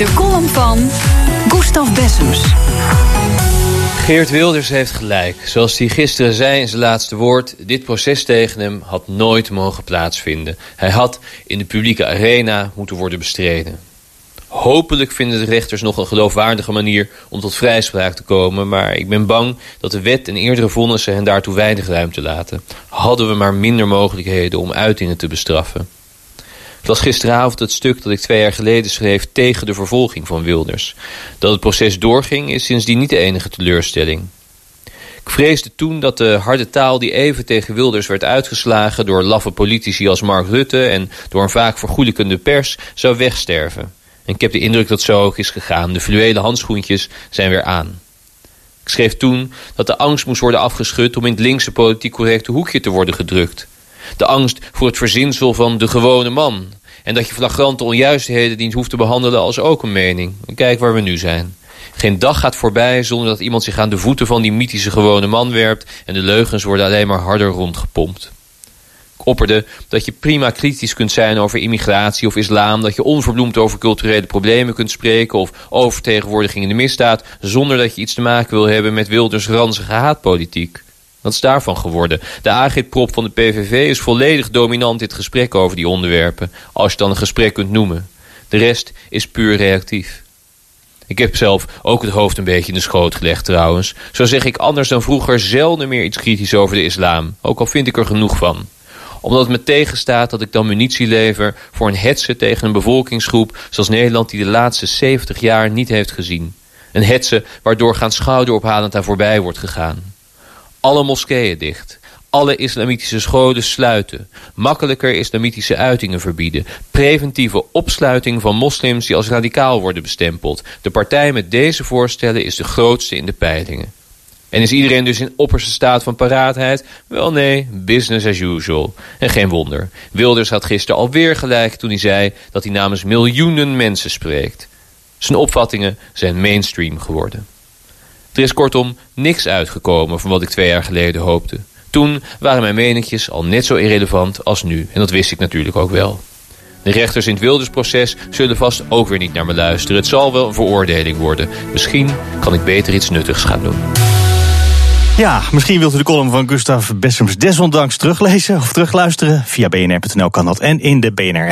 De column van Gustav Bessems. Geert Wilders heeft gelijk. Zoals hij gisteren zei in zijn laatste woord... dit proces tegen hem had nooit mogen plaatsvinden. Hij had in de publieke arena moeten worden bestreden. Hopelijk vinden de rechters nog een geloofwaardige manier om tot vrijspraak te komen... maar ik ben bang dat de wet en eerdere vonnissen hen daartoe weinig ruimte laten. Hadden we maar minder mogelijkheden om uitingen te bestraffen. Het was gisteravond het stuk dat ik twee jaar geleden schreef tegen de vervolging van Wilders. Dat het proces doorging is sindsdien niet de enige teleurstelling. Ik vreesde toen dat de harde taal die even tegen Wilders werd uitgeslagen... door laffe politici als Mark Rutte en door een vaak vergoelijkende pers zou wegsterven. En ik heb de indruk dat zo ook is gegaan. De fluwelen handschoentjes zijn weer aan. Ik schreef toen dat de angst moest worden afgeschud... om in het linkse politiek correcte hoekje te worden gedrukt. De angst voor het verzinsel van de gewone man. En dat je flagrante onjuistheden niet hoeft te behandelen als ook een mening. En kijk waar we nu zijn. Geen dag gaat voorbij zonder dat iemand zich aan de voeten van die mythische gewone man werpt... en de leugens worden alleen maar harder rondgepompt. Ik opperde dat je prima kritisch kunt zijn over immigratie of islam... dat je onverbloemd over culturele problemen kunt spreken... of overtegenwoordiging in de misdaad... zonder dat je iets te maken wil hebben met Wilders ranzige haatpolitiek. Wat is daarvan geworden? De agitprop van de PVV is volledig dominant in het gesprek over die onderwerpen. Als je dan een gesprek kunt noemen. De rest is puur reactief. Ik heb zelf ook het hoofd een beetje in de schoot gelegd trouwens. Zo zeg ik anders dan vroeger zelden meer iets kritisch over de islam. Ook al vind ik er genoeg van omdat het me tegenstaat dat ik dan munitie lever voor een hetze tegen een bevolkingsgroep zoals Nederland die de laatste 70 jaar niet heeft gezien. Een hetze waardoor gaan schouderophalend aan voorbij wordt gegaan. Alle moskeeën dicht. Alle islamitische scholen sluiten. Makkelijker islamitische uitingen verbieden. Preventieve opsluiting van moslims die als radicaal worden bestempeld. De partij met deze voorstellen is de grootste in de peilingen. En is iedereen dus in opperste staat van paraatheid? Wel nee, business as usual. En geen wonder. Wilders had gisteren alweer gelijk toen hij zei dat hij namens miljoenen mensen spreekt. Zijn opvattingen zijn mainstream geworden. Er is kortom niks uitgekomen van wat ik twee jaar geleden hoopte. Toen waren mijn meningjes al net zo irrelevant als nu. En dat wist ik natuurlijk ook wel. De rechters in het Wildersproces zullen vast ook weer niet naar me luisteren. Het zal wel een veroordeling worden. Misschien kan ik beter iets nuttigs gaan doen. Ja, misschien wilt u de column van Gustav Bessems desondanks teruglezen of terugluisteren. Via bnr.nl kan dat en in de BNR